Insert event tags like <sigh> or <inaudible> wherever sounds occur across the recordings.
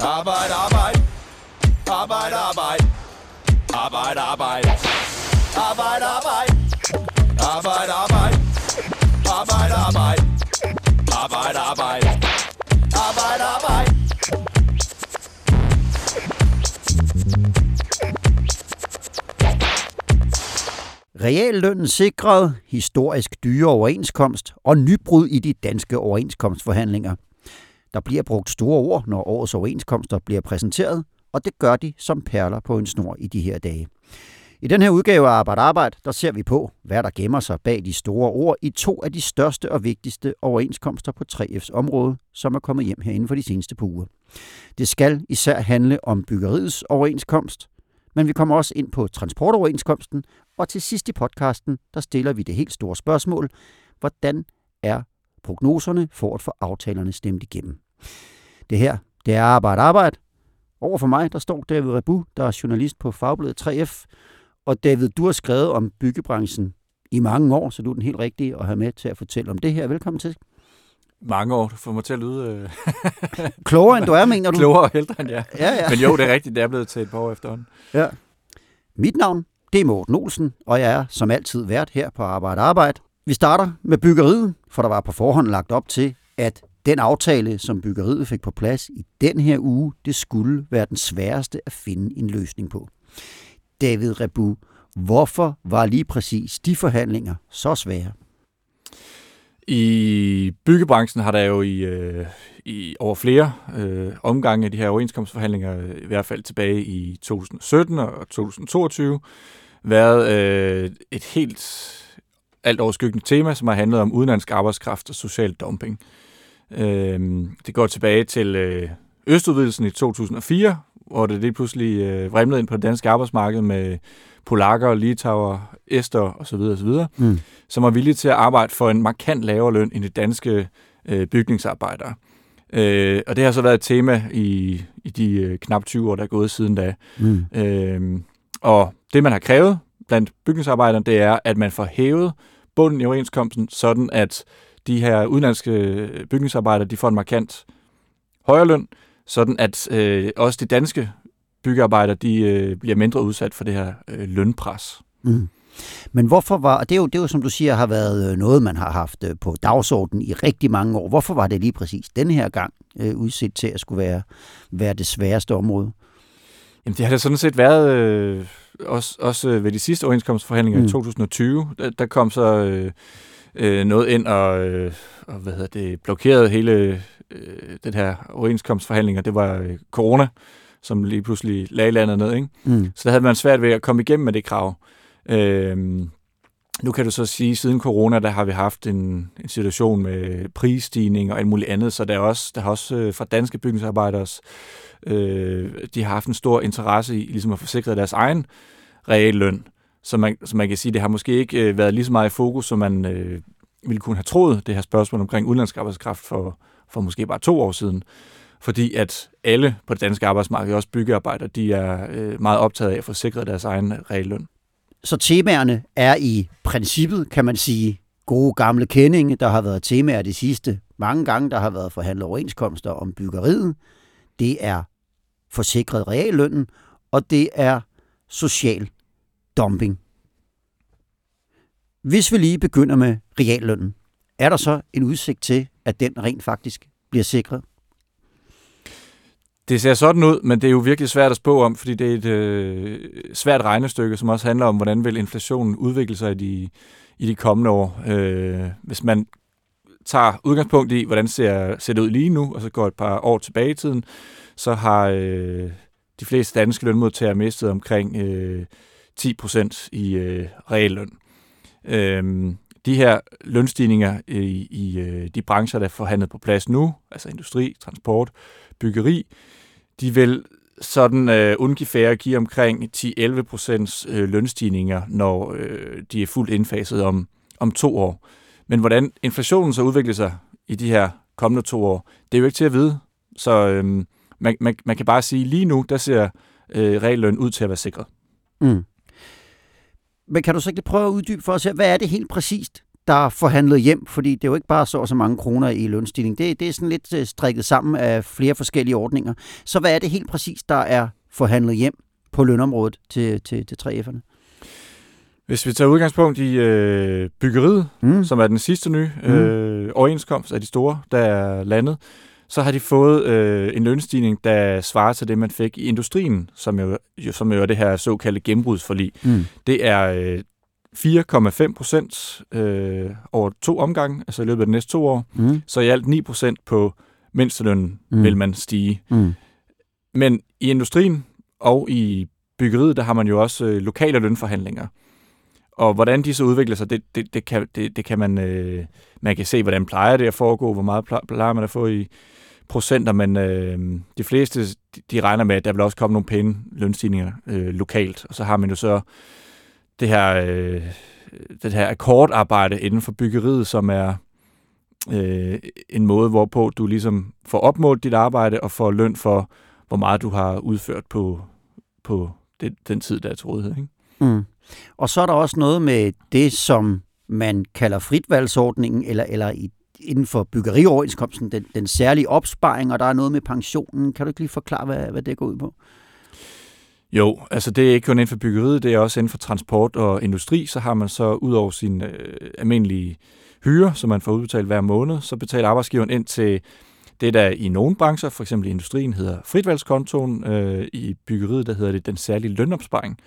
Arbejde, arbejde. Arbejde, arbejde. Arbejde, arbejde. Arbejde, arbejde. Arbejde, arbejde. Arbejde, arbejde. Arbejde, arbejde. Arbejde, arbejde. Reallønnen sikret, historisk dyre overenskomst og nybrud i de danske overenskomstforhandlinger. Der bliver brugt store ord, når årets overenskomster bliver præsenteret, og det gør de som perler på en snor i de her dage. I den her udgave af Arbejde Arbejde, der ser vi på, hvad der gemmer sig bag de store ord i to af de største og vigtigste overenskomster på 3F's område, som er kommet hjem herinde for de seneste par uger. Det skal især handle om byggeriets overenskomst, men vi kommer også ind på transportoverenskomsten, og til sidst i podcasten, der stiller vi det helt store spørgsmål, hvordan er prognoserne for at få aftalerne stemt igennem? Det her, det er Arbejde Arbejde. Over for mig, der står David Rebu, der er journalist på Fagbladet 3F. Og David, du har skrevet om byggebranchen i mange år, så du er den helt rigtige at have med til at fortælle om det her. Velkommen til. Mange år, du får mig til at lyde... Øh... <laughs> Klogere end du er, mener du? Klogere og ældre end jeg. Ja, ja. Men jo, det er rigtigt, det er blevet til et par år efterhånden. Ja. Mit navn, det er Morten Olsen, og jeg er som altid vært her på Arbejde Arbejde. Vi starter med byggeriet, for der var på forhånd lagt op til, at den aftale, som byggeriet fik på plads i den her uge, det skulle være den sværeste at finde en løsning på. David Rebu, hvorfor var lige præcis de forhandlinger så svære? I byggebranchen har der jo i, øh, i over flere øh, omgange af de her overenskomstforhandlinger, i hvert fald tilbage i 2017 og 2022, været øh, et helt alt overskyggende tema, som har handlet om udenlandsk arbejdskraft og social dumping. Øh, det går tilbage til øh, Østudvidelsen i 2004, hvor det lige pludselig øh, vrimlede ind på det danske arbejdsmarked med polakker, litauer, ester osv. osv., mm. som var villige til at arbejde for en markant lavere løn end de danske øh, bygningsarbejdere. Øh, og det har så været et tema i, i de øh, knap 20 år, der er gået siden da. Mm. Øh, og det, man har krævet blandt bygningsarbejderne, det er, at man får hævet bunden i overenskomsten, sådan at de her udenlandske bygningsarbejdere, de får en markant højere løn, sådan at øh, også de danske byggearbejdere, de øh, bliver mindre udsat for det her øh, lønpres. Mm. Men hvorfor var, det er, jo, det er jo som du siger, har været øh, noget, man har haft øh, på dagsordenen i rigtig mange år. Hvorfor var det lige præcis den her gang øh, udset til at skulle være, være det sværeste område? Jamen det har det sådan set været øh, også, også ved de sidste overenskomstforhandlinger mm. i 2020. Der, der kom så øh, øh, noget ind og, øh, og hvad hedder det, blokerede hele øh, den her overenskomstforhandlinger. Det var øh, corona som lige pludselig lagde landet ned. Ikke? Mm. Så der havde man svært ved at komme igennem med det krav. Øhm, nu kan du så sige, at siden corona, der har vi haft en, en situation med prisstigning og alt muligt andet, så der, er også, der har også øh, fra danske bygningsarbejdere, øh, de har haft en stor interesse i ligesom at forsikre deres egen realløn. Så man, så man kan sige, det har måske ikke øh, været lige så meget i fokus, som man øh, ville kunne have troet, det her spørgsmål omkring udenlandsk arbejdskraft for, for måske bare to år siden fordi at alle på det danske arbejdsmarked, også byggearbejdere, de er øh, meget optaget af at få sikret deres egen realløn. Så temaerne er i princippet, kan man sige, gode gamle kendinge, der har været temaer de sidste mange gange, der har været forhandlet overenskomster om byggeriet. Det er forsikret reallønnen, og det er social dumping. Hvis vi lige begynder med reallønnen, er der så en udsigt til, at den rent faktisk bliver sikret? Det ser sådan ud, men det er jo virkelig svært at spå om, fordi det er et øh, svært regnestykke, som også handler om, hvordan vil inflationen udvikle sig i de, i de kommende år. Øh, hvis man tager udgangspunkt i, hvordan ser, ser det ud lige nu, og så går et par år tilbage i tiden, så har øh, de fleste danske lønmodtagere mistet omkring øh, 10% i øh, realløn. Øhm, de her lønstigninger i, i øh, de brancher, der er forhandlet på plads nu, altså industri, transport, byggeri, de vil sådan øh, ungefær give omkring 10-11 procents øh, lønstigninger, når øh, de er fuldt indfaset om, om to år. Men hvordan inflationen så udvikler sig i de her kommende to år, det er jo ikke til at vide. Så øh, man, man, man kan bare sige, lige nu, der ser øh, regløn ud til at være sikret. Mm. Men kan du så ikke prøve at uddybe for os her, hvad er det helt præcist, der er forhandlet hjem? Fordi det er jo ikke bare så og så mange kroner i lønstigning. Det, det er sådan lidt øh, strikket sammen af flere forskellige ordninger. Så hvad er det helt præcis, der er forhandlet hjem på lønområdet til, til, til 3F'erne? Hvis vi tager udgangspunkt i øh, byggeriet, mm. som er den sidste nye øh, overenskomst af de store, der er landet, så har de fået øh, en lønstigning, der svarer til det, man fik i industrien, som jo, som jo er det her såkaldte gennembrudsforlig. Mm. Det er øh, 4,5 procent øh, over to omgange, altså i løbet af de næste to år. Mm. Så i alt 9 procent på mindstelønnen mm. vil man stige. Mm. Men i industrien og i byggeriet, der har man jo også øh, lokale lønforhandlinger. Og hvordan de så udvikler sig, det, det, det, kan, det, det kan man... Øh, man kan se, hvordan plejer det at foregå, hvor meget plejer man at få i procenter, men øh, de fleste, de, regner med, at der vil også komme nogle pæne lønstigninger øh, lokalt. Og så har man jo så det her, øh, det her akkordarbejde inden for byggeriet, som er øh, en måde, hvorpå du ligesom får opmålt dit arbejde og får løn for, hvor meget du har udført på, på det, den tid, der er til rådighed. Ikke? Mm. Og så er der også noget med det, som man kalder fritvalgsordningen, eller, eller i, inden for byggerioverenskomsten, den, den særlige opsparing, og der er noget med pensionen. Kan du ikke lige forklare, hvad, hvad det går ud på? Jo, altså det er ikke kun inden for byggeriet, det er også inden for transport og industri, så har man så ud over sin øh, almindelige hyre, som man får udbetalt hver måned, så betaler arbejdsgiveren ind til det, der i nogle brancher, for eksempel i industrien, hedder fritvalgskontoen. Øh, I byggeriet, der hedder det den særlige lønopsparing.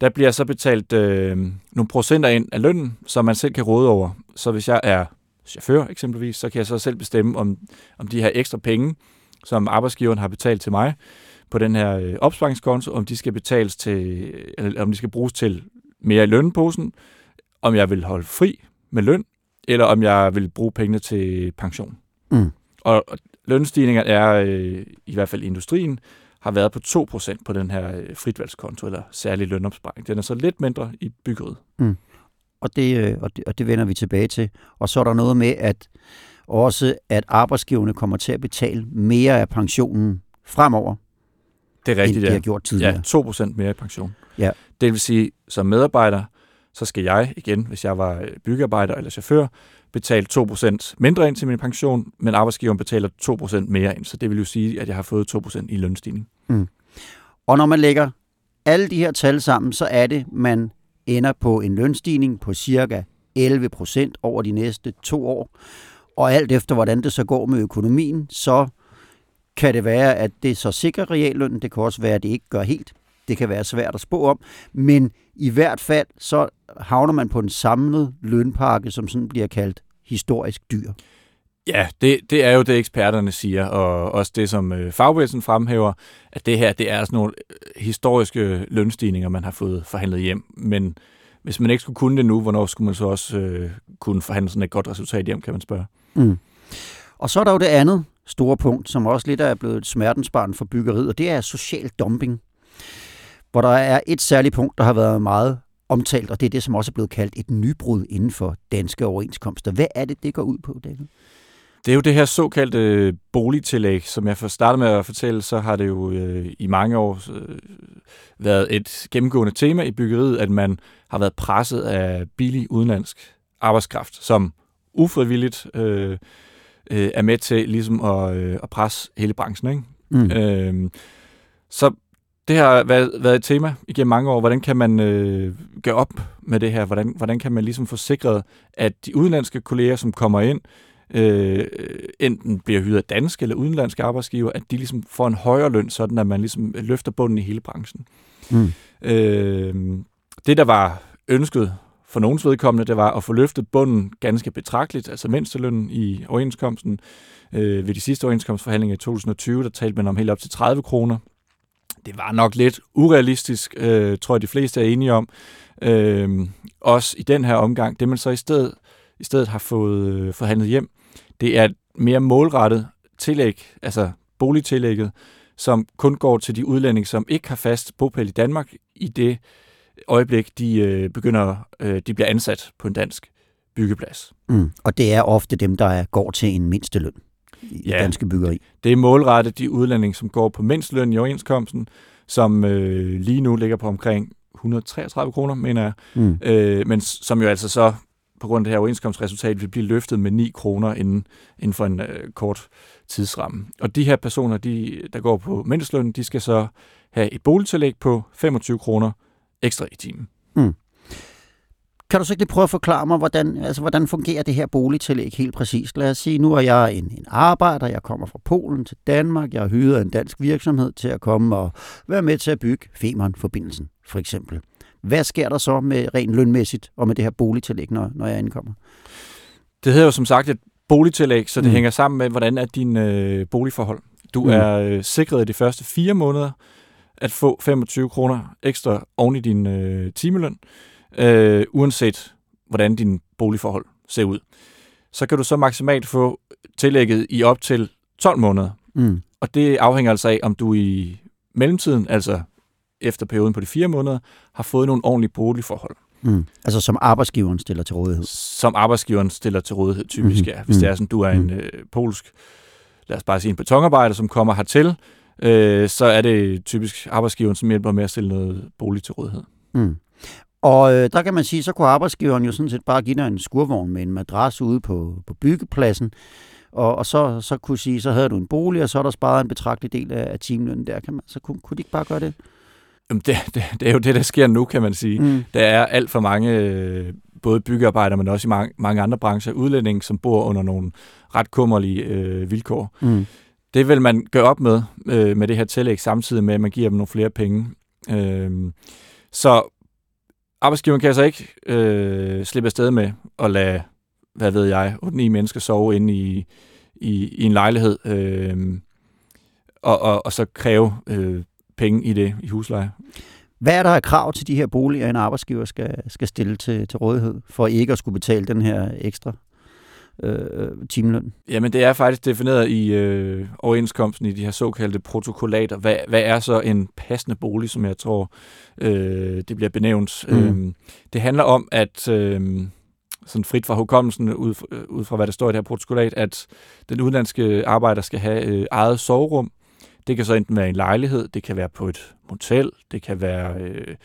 Der bliver så betalt øh, nogle procenter ind af lønnen, som man selv kan råde over. Så hvis jeg er chauffør eksempelvis, så kan jeg så selv bestemme, om, om de her ekstra penge, som arbejdsgiveren har betalt til mig på den her øh, opsparingskonto, om de skal betales til, eller om de skal bruges til mere i lønposen, om jeg vil holde fri med løn, eller om jeg vil bruge pengene til pension. Mm. Og, lønstigninger er, øh, i hvert fald i industrien, har været på 2% på den her øh, fritvalgskonto, eller særlig lønopsparing. Den er så lidt mindre i byggeriet. Mm. Og, det, øh, og, det, og det vender vi tilbage til. Og så er der noget med, at også at arbejdsgiverne kommer til at betale mere af pensionen fremover, det er rigtigt, end de ja. har gjort tidligere. Ja, 2% mere i pension. Ja. Det vil sige, som medarbejder, så skal jeg igen, hvis jeg var byggearbejder eller chauffør, betale 2% mindre ind til min pension, men arbejdsgiveren betaler 2% mere ind. Så det vil jo sige, at jeg har fået 2% i lønstigning. Mm. Og når man lægger alle de her tal sammen, så er det, man ender på en lønstigning på cirka 11% over de næste to år. Og alt efter, hvordan det så går med økonomien, så kan det være, at det så sikrer reallønnen. Det kan også være, at det ikke gør helt. Det kan være svært at spå om. Men i hvert fald, så havner man på en samlet lønpakke, som sådan bliver kaldt historisk dyr. Ja, det, det er jo det, eksperterne siger, og også det, som øh, fagbevægelsen fremhæver, at det her det er sådan nogle øh, historiske lønstigninger, man har fået forhandlet hjem. Men hvis man ikke skulle kunne det nu, hvornår skulle man så også øh, kunne forhandle sådan et godt resultat hjem, kan man spørge. Mm. Og så er der jo det andet store punkt, som også lidt er blevet et smertensbarn for byggeriet, og det er social dumping. Hvor der er et særligt punkt, der har været meget omtalt, og det er det, som også er blevet kaldt et nybrud inden for danske overenskomster. Hvad er det, det går ud på, David? Det er jo det her såkaldte boligtillæg, som jeg får startet med at fortælle, så har det jo øh, i mange år øh, været et gennemgående tema i byggeriet, at man har været presset af billig udenlandsk arbejdskraft, som ufrivilligt øh, øh, er med til ligesom at, øh, at presse hele branchen. Ikke? Mm. Øh, så det har været, været et tema igennem mange år. Hvordan kan man øh, gøre op med det her? Hvordan, hvordan kan man ligesom få sikret, at de udenlandske kolleger, som kommer ind, øh, enten bliver hyret af danske eller udenlandske arbejdsgiver, at de ligesom får en højere løn, sådan at man ligesom løfter bunden i hele branchen. Mm. Øh, det, der var ønsket for nogens vedkommende, det var at få løftet bunden ganske betragteligt, altså mindstelønnen i overenskomsten. Øh, ved de sidste overenskomstforhandlinger i 2020, der talte man om helt op til 30 kroner det var nok lidt urealistisk, øh, tror jeg de fleste er enige om. Øh, også i den her omgang, det man så i stedet, i stedet har fået øh, forhandlet hjem, det er et mere målrettet tillæg, altså boligtillægget, som kun går til de udlændinge, som ikke har fast bopæl i Danmark i det øjeblik, de øh, begynder, øh, de bliver ansat på en dansk byggeplads. Mm. Og det er ofte dem, der går til en mindsteløn i ja, danske byggeri. Det er målrettet de udlændinge, som går på mindstløn i overenskomsten, som øh, lige nu ligger på omkring 133 kroner, mener jeg, mm. øh, men som jo altså så på grund af det her overenskomstresultat vil blive løftet med 9 kroner inden, inden for en øh, kort tidsramme. Og de her personer, de, der går på mindsteløn, de skal så have et boligtillæg på 25 kroner ekstra i timen. Mm. Kan du så ikke lige prøve at forklare mig, hvordan, altså, hvordan fungerer det her boligtillæg helt præcist? Lad os sige, nu er jeg en, en arbejder, jeg kommer fra Polen til Danmark, jeg har hyret en dansk virksomhed til at komme og være med til at bygge Femern-forbindelsen, for eksempel. Hvad sker der så med rent lønmæssigt og med det her boligtillæg, når, når jeg ankommer? Det hedder jo som sagt et boligtillæg, så det mm. hænger sammen med, hvordan er din øh, boligforhold. Du mm. er øh, sikret de første fire måneder at få 25 kroner ekstra oven i din øh, timeløn øh, uanset hvordan din boligforhold ser ud. Så kan du så maksimalt få tillægget i op til 12 måneder. Mm. Og det afhænger altså af, om du i mellemtiden, altså efter perioden på de fire måneder, har fået nogle ordentlige boligforhold. Mm. Altså som arbejdsgiveren stiller til rådighed? Som arbejdsgiveren stiller til rådighed, typisk, mm. ja. Hvis mm. det er sådan, du er en mm. øh, polsk, lad os bare sige en betonarbejder, som kommer hertil, øh, så er det typisk arbejdsgiveren, som hjælper med at stille noget bolig til rådighed. Mm. Og øh, der kan man sige, så kunne arbejdsgiveren jo sådan set bare give dig en skurvogn med en madras ude på, på byggepladsen, og, og så, så kunne sige, så havde du en bolig, og så er der sparet en betragtelig del af, af timelønnen der. Kan man, så kunne, kunne de ikke bare gøre det? Jamen det, det, det er jo det, der sker nu, kan man sige. Mm. Der er alt for mange, øh, både byggearbejdere, men også i mange, mange andre brancher, udlændinge, som bor under nogle ret kummerlige øh, vilkår. Mm. Det vil man gøre op med, øh, med det her tillæg, samtidig med, at man giver dem nogle flere penge. Øh, så arbejdsgiveren kan altså ikke øh, slippe afsted med at lade, hvad ved jeg, 8-9 mennesker sove inde i, i, i en lejlighed, øh, og, og, og så kræve øh, penge i det i husleje. Hvad er der af krav til de her boliger, en arbejdsgiver skal, skal stille til, til rådighed, for ikke at skulle betale den her ekstra øh, timeløn? Jamen, det er faktisk defineret i øh, overenskomsten i de her såkaldte protokollater. Hvad, hvad er så en passende bolig, som jeg tror, øh, det bliver benævnt? Mm. Øh, det handler om, at... Øh, sådan frit fra hukommelsen, ud, øh, ud fra hvad der står i det her protokollat, at den udenlandske arbejder skal have øh, eget soverum. Det kan så enten være en lejlighed, det kan være på et motel, det kan være... Øh,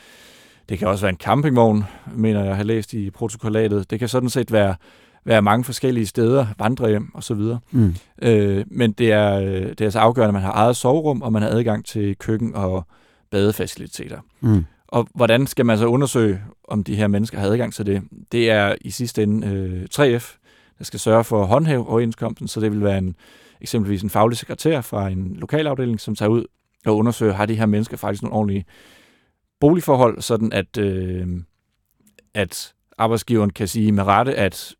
det kan også være en campingvogn, mener jeg har læst i protokollatet. Det kan sådan set være være mange forskellige steder, vandrehjem og så videre. Mm. Øh, men det er, det er altså afgørende, at man har eget soverum, og man har adgang til køkken og badefaciliteter. Mm. Og hvordan skal man så undersøge, om de her mennesker har adgang til det? Det er i sidste ende øh, 3F, der skal sørge for at håndhæve overenskomsten, så det vil være en, eksempelvis en faglig sekretær fra en lokalafdeling, som tager ud og undersøger, har de her mennesker faktisk nogle ordentlige boligforhold, sådan at, øh, at arbejdsgiveren kan sige med rette, at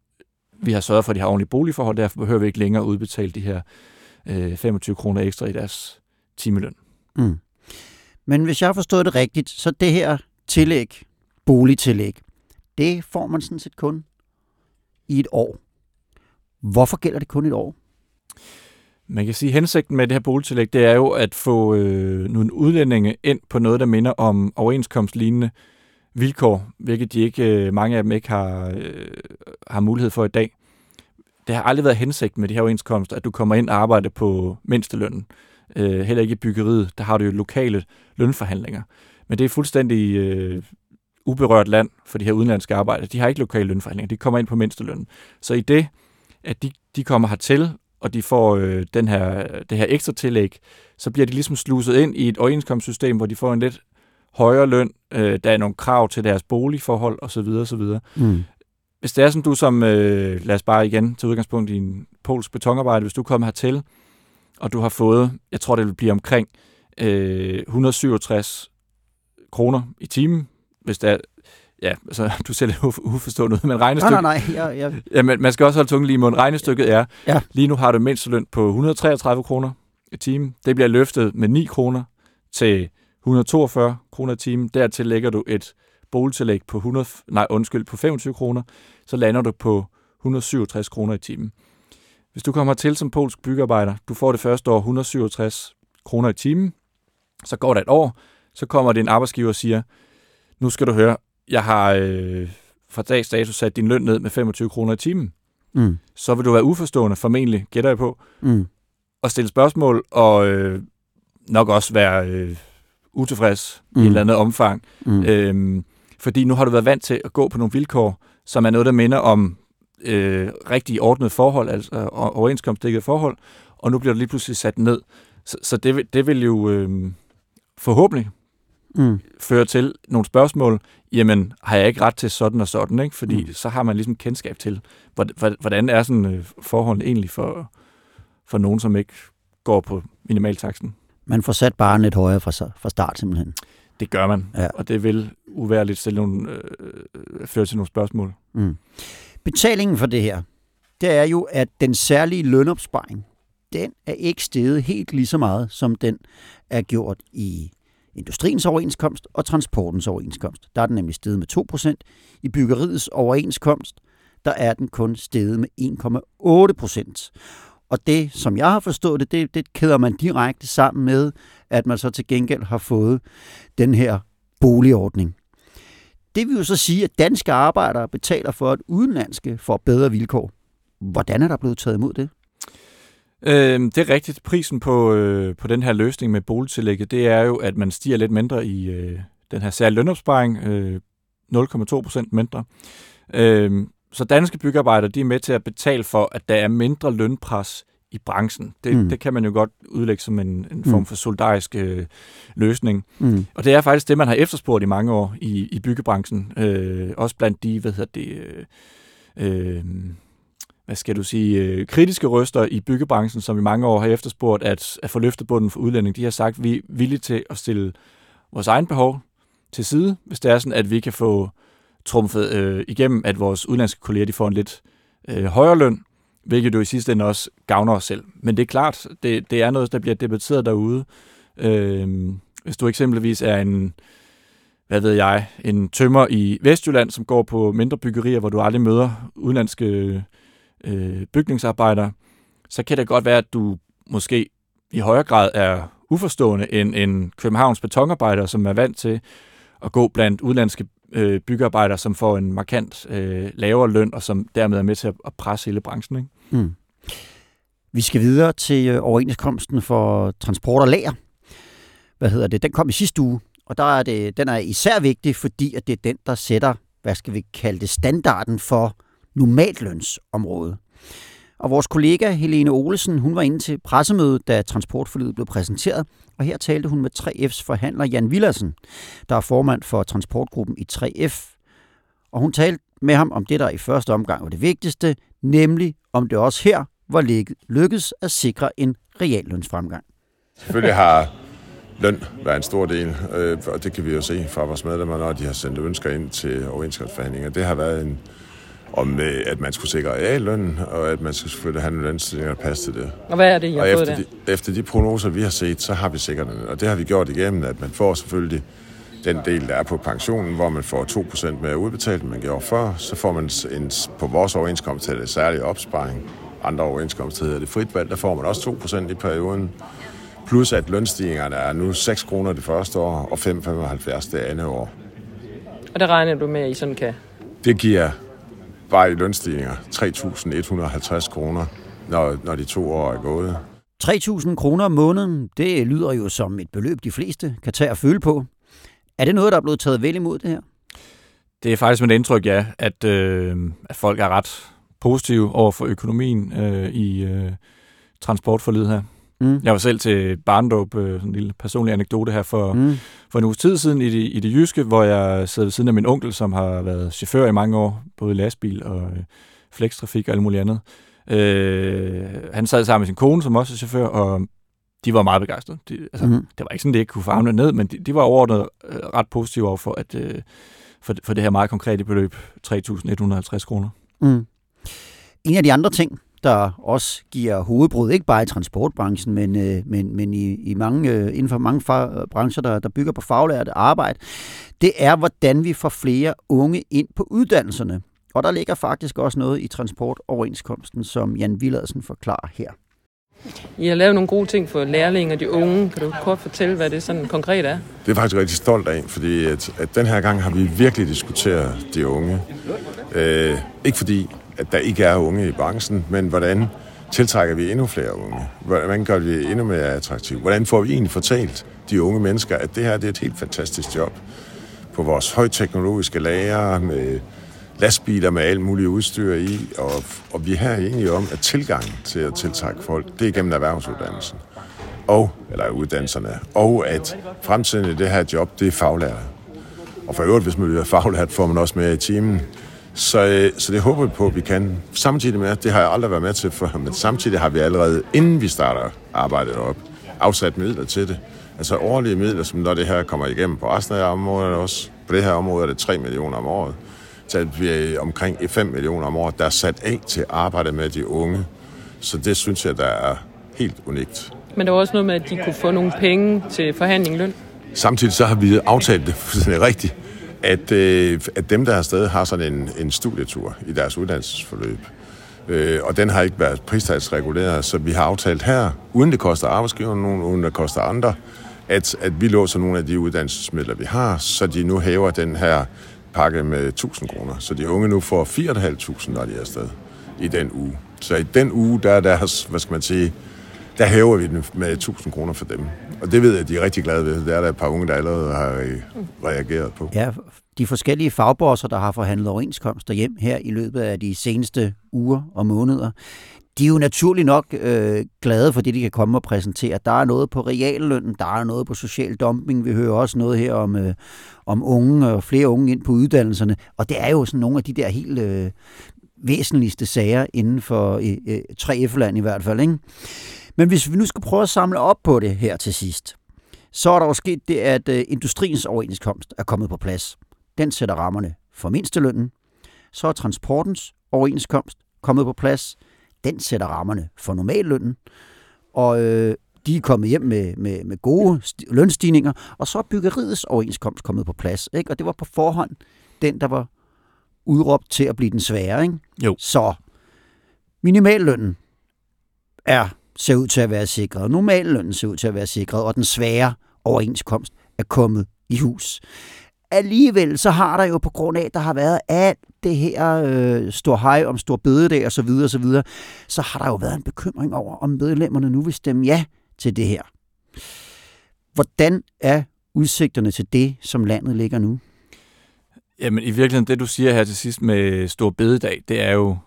vi har sørget for, at de har ordentlige boligforhold, derfor behøver vi ikke længere udbetale de her øh, 25 kroner ekstra i deres timeløn. Mm. Men hvis jeg har forstået det rigtigt, så det her tillæg, boligtillæg, det får man sådan set kun i et år. Hvorfor gælder det kun et år? Man kan sige, at hensigten med det her boligtillæg, det er jo at få øh, nogle udlændinge ind på noget, der minder om overenskomstlignende vilkår, hvilket de ikke, øh, mange af dem ikke har, øh, har mulighed for i dag. Det har aldrig været hensigt med de her overenskomster, at du kommer ind og arbejder på mindstelønnen. Øh, heller ikke i byggeriet, der har du jo lokale lønforhandlinger. Men det er fuldstændig øh, uberørt land for de her udenlandske arbejdere. De har ikke lokale lønforhandlinger, de kommer ind på mindstelønnen. Så i det, at de, de kommer hertil, og de får øh, den her, det her ekstra tillæg, så bliver de ligesom sluset ind i et overenskomstsystem, hvor de får en lidt højere løn, øh, der er nogle krav til deres boligforhold osv. osv. Mm. Hvis det er sådan, du som, øh, lad os bare igen til udgangspunkt i en polsk betonarbejde, hvis du kommer hertil, og du har fået, jeg tror det vil blive omkring øh, 167 kroner i timen, hvis det er, ja, altså, du ser lidt <laughs> uforstående ud, men regnestykket... Nej, nej, nej. Ja, ja. ja men man skal også holde tungen lige i munden. Regnestykket er, ja. lige nu har du mindsteløn på 133 kroner i timen. Det bliver løftet med 9 kroner til 142 kroner i timen. Dertil lægger du et boligtillæg på 100, nej, undskyld, på 25 kroner, så lander du på 167 kroner i timen. Hvis du kommer til som polsk byggearbejder, du får det første år 167 kroner i timen, så går der et år, så kommer din arbejdsgiver og siger, nu skal du høre, jeg har øh, fra dags dato sat din løn ned med 25 kroner i timen. Mm. Så vil du være uforstående, formentlig, gætter jeg på, mm. og stille spørgsmål, og øh, nok også være øh, utilfreds mm. i et eller andet omfang. Mm. Øhm, fordi nu har du været vant til at gå på nogle vilkår, som er noget, der minder om øh, rigtig ordnet forhold, altså overenskomstdækket forhold, og nu bliver det lige pludselig sat ned. Så, så det, vil, det vil jo øh, forhåbentlig mm. føre til nogle spørgsmål. Jamen, har jeg ikke ret til sådan og sådan? Ikke? Fordi mm. så har man ligesom kendskab til, hvordan er sådan øh, forholdene egentlig for, for nogen, som ikke går på minimaltaksen. Man får sat bare lidt højere fra, fra start simpelthen. Det gør man, ja. og det vil uværligt stille nogle, øh, føre til nogle spørgsmål. Mm. Betalingen for det her, det er jo, at den særlige lønopsparing, den er ikke steget helt lige så meget, som den er gjort i industriens overenskomst og transportens overenskomst. Der er den nemlig steget med 2%. I byggeriets overenskomst, der er den kun steget med 1,8%. Og det, som jeg har forstået det, det, det kæder man direkte sammen med, at man så til gengæld har fået den her boligordning. Det vil jo så sige, at danske arbejdere betaler for, at udenlandske får bedre vilkår. Hvordan er der blevet taget imod det? Øh, det er rigtigt. Prisen på, øh, på den her løsning med boligtillægget, det er jo, at man stiger lidt mindre i øh, den her særlige lønopsparing, øh, 0,2 procent mindre. Øh, så danske byggearbejdere, de er med til at betale for, at der er mindre lønpres i branchen. Det, mm. det kan man jo godt udlægge som en, en form mm. for solidarisk øh, løsning. Mm. Og det er faktisk det, man har efterspurgt i mange år i, i byggebranchen. Øh, også blandt de, hvad hedder det... Øh, øh, hvad skal du sige, øh, kritiske røster i byggebranchen, som i mange år har efterspurgt at, at få løftet bunden for udlænding, de har sagt, at vi er villige til at stille vores egen behov til side, hvis det er sådan, at vi kan få trumfet øh, igennem, at vores udenlandske kolleger de får en lidt øh, højere løn, hvilket jo i sidste ende også gavner os selv. Men det er klart, det, det er noget, der bliver debatteret derude. Øh, hvis du eksempelvis er en, hvad ved jeg, en tømmer i Vestjylland, som går på mindre byggerier, hvor du aldrig møder udenlandske øh, bygningsarbejder, så kan det godt være, at du måske i højere grad er uforstående end en Københavns betonarbejder, som er vant til at gå blandt udenlandske øh, byggearbejdere, som får en markant øh, lavere løn, og som dermed er med til at, presse hele branchen. Ikke? Mm. Vi skal videre til øh, overenskomsten for transport og lager. Hvad hedder det? Den kom i sidste uge, og der er det, den er især vigtig, fordi at det er den, der sætter, hvad skal vi kalde det, standarden for normallønsområde. Og vores kollega Helene Olesen, hun var inde til pressemødet, da transportforlidet blev præsenteret, og her talte hun med 3F's forhandler Jan Villersen, der er formand for transportgruppen i 3F. Og hun talte med ham om det, der i første omgang var det vigtigste, nemlig om det også her var lykkedes at sikre en reallønsfremgang. Selvfølgelig har løn været en stor del, øh, og det kan vi jo se fra vores medlemmer, når de har sendt ønsker ind til overenskomstforhandlinger. Det har været en, om at man skulle sikre reallønnen, og at man skulle selvfølgelig have nogle lønstillinger, der passer til det. Og hvad er det, I har og efter de, efter de prognoser, vi har set, så har vi sikret den. Og det har vi gjort igennem, at man får selvfølgelig den del, der er på pensionen, hvor man får 2% mere udbetalt, end man gjorde før. Så får man en, på vores overenskomst til det særlige opsparing. Andre overenskomster hedder det frit valg, der får man også 2% i perioden. Plus at lønstigningerne er nu 6 kroner det første år, og 5,75 det andet år. Og der regner du med, at I sådan kan? Det giver bare i lønstigninger 3.150 kroner, når, når de to år er gået. 3.000 kroner om måneden, det lyder jo som et beløb, de fleste kan tage og føle på. Er det noget, der er blevet taget vel imod det her? Det er faktisk mit indtryk, ja, at, øh, at folk er ret positive over for økonomien øh, i øh, transportforlidet her. Mm. Jeg var selv til barndåb, øh, sådan en lille personlig anekdote her for, mm. for en uges tid siden i det, i det jyske, hvor jeg sad ved siden af min onkel, som har været chauffør i mange år, både lastbil og øh, flekstrafik og alt muligt andet. Øh, han sad sammen med sin kone, som også er chauffør, og de var meget begejstrede. De, altså, mm. Det var ikke sådan, det ikke kunne farme ned, men de, de var overordnet øh, ret positive over for, at, øh, for, for det her meget konkrete beløb, 3.150 kroner. Mm. En af de andre ting, der også giver hovedbrud, ikke bare i transportbranchen, men, øh, men, men i, i mange, øh, inden for mange fag, brancher, der, der bygger på faglært arbejde, det er, hvordan vi får flere unge ind på uddannelserne. Og der ligger faktisk også noget i transportoverenskomsten, som Jan Villadsen forklarer her. I har lavet nogle gode ting for lærlinge og de unge. Kan du kort fortælle, hvad det sådan konkret er? Det er faktisk rigtig stolt af, fordi at, at den her gang har vi virkelig diskuteret de unge. Øh, ikke fordi at der ikke er unge i branchen, men hvordan tiltrækker vi endnu flere unge? Hvordan gør vi det endnu mere attraktivt? Hvordan får vi egentlig fortalt de unge mennesker, at det her det er et helt fantastisk job på vores højteknologiske lager med lastbiler med alt muligt udstyr i, og, og vi er her enige om, at tilgangen til at tiltrække folk, det er gennem erhvervsuddannelsen, og, eller uddannelserne, og at fremtiden i det her job, det er faglærer. Og for øvrigt, hvis man bliver faglært, får man også mere i timen. Så, øh, så det håber vi på, at vi kan. Samtidig med, det har jeg aldrig været med til før, men samtidig har vi allerede, inden vi starter arbejdet op, afsat midler til det. Altså årlige midler, som når det her kommer igennem på resten af området også. På det her område er det 3 millioner om året. Så vi er omkring 5 millioner om året, der er sat af til at arbejde med de unge. Så det synes jeg, der er helt unikt. Men der var også noget med, at de kunne få nogle penge til forhandling løn. Samtidig så har vi aftalt det <laughs> fuldstændig rigtigt, at, øh, at dem, der er afsted, har sådan en, en studietur i deres uddannelsesforløb. Øh, og den har ikke været pristalsreguleret, så vi har aftalt her, uden det koster arbejdsgiveren nogen, uden det koster andre, at, at vi låser nogle af de uddannelsesmidler, vi har, så de nu hæver den her pakke med 1000 kroner. Så de unge nu får 4.500, når de er afsted i den uge. Så i den uge, der er deres, hvad skal man sige, der hæver vi den med 1000 kroner for dem. Og det ved jeg, at de er rigtig glade ved. Det er der et par unge, der allerede har øh, reageret på. Ja, de forskellige fagbosser, der har forhandlet overenskomster hjem her i løbet af de seneste uger og måneder, de er jo naturlig nok øh, glade for det, de kan komme og præsentere. Der er noget på reallønnen, der er noget på social dumping. Vi hører også noget her om, øh, om unge og flere unge ind på uddannelserne. Og det er jo sådan nogle af de der helt øh, væsentligste sager inden for øh, øh 3F-land i hvert fald. Ikke? Men hvis vi nu skal prøve at samle op på det her til sidst, så er der jo sket det, at øh, industriens overenskomst er kommet på plads. Den sætter rammerne for mindstelønnen. Så er transportens overenskomst kommet på plads. Den sætter rammerne for normallønnen. Og øh, de er kommet hjem med, med, med gode lønstigninger. Og så er byggeriets overenskomst kommet på plads. Ikke? Og det var på forhånd den, der var udråbt til at blive den svære. Ikke? Jo. Så minimallønnen er ser ud til at være sikret. Normallønnen ser ud til at være sikret, og den svære overenskomst er kommet i hus. Alligevel så har der jo på grund af, at der har været alt det her øh, stor hej om stor bededag og så videre, og så videre, så har der jo været en bekymring over, om medlemmerne nu vil stemme ja til det her. Hvordan er udsigterne til det, som landet ligger nu? Jamen i virkeligheden, det du siger her til sidst med stor bededag, det er jo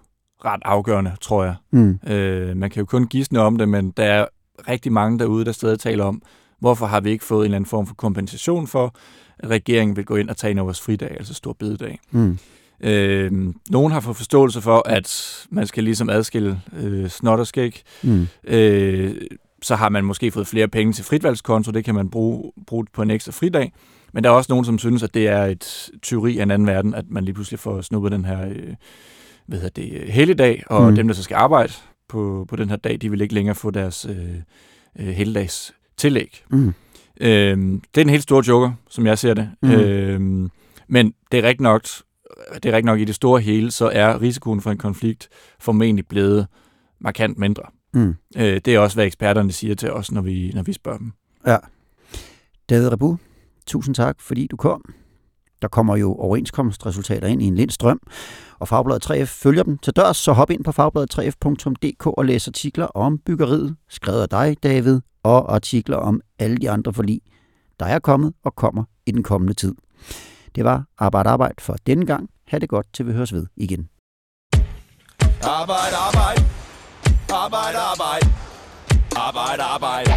ret afgørende, tror jeg. Mm. Øh, man kan jo kun gisne om det, men der er rigtig mange derude, der stadig taler om, hvorfor har vi ikke fået en eller anden form for kompensation for, at regeringen vil gå ind og tage en af vores fridag, altså stor bededag. Mm. Øh, nogen har fået forståelse for, at man skal ligesom adskille øh, snot og skæg. Mm. Øh, så har man måske fået flere penge til fritvalgskonto, det kan man bruge, bruge på en ekstra fridag. Men der er også nogen, som synes, at det er et teori af en anden verden, at man lige pludselig får snuppet den her øh, hvad hedder det, helligdag, og mm. dem, der så skal arbejde på, på den her dag, de vil ikke længere få deres øh, øh, helligdags tillæg. Mm. Øhm, det er en helt stor joker, som jeg ser det. Mm. Øhm, men det er rigtigt nok, det er rigtigt nok, i det store hele, så er risikoen for en konflikt formentlig blevet markant mindre. Mm. Øh, det er også, hvad eksperterne siger til os, når vi, når vi spørger dem. Ja. David Rebu, tusind tak, fordi du kom. Der kommer jo overenskomstresultater ind i en lind strøm, og Fagbladet 3F følger dem til dørs, så hop ind på fagbladet3f.dk og læs artikler om byggeriet, skrevet af dig, David, og artikler om alle de andre forlig, der er kommet og kommer i den kommende tid. Det var Arbejde Arbejde for denne gang. Ha' det godt, til vi høres ved igen. Arbejde, arbejde. Arbejde, arbejde. Arbejde, arbejde.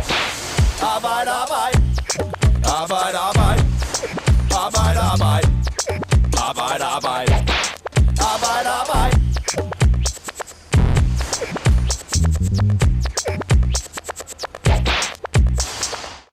Arbejde, arbejde. Arbejde, arbejde. Arbejde, arbejde. Arbejde, arbejde.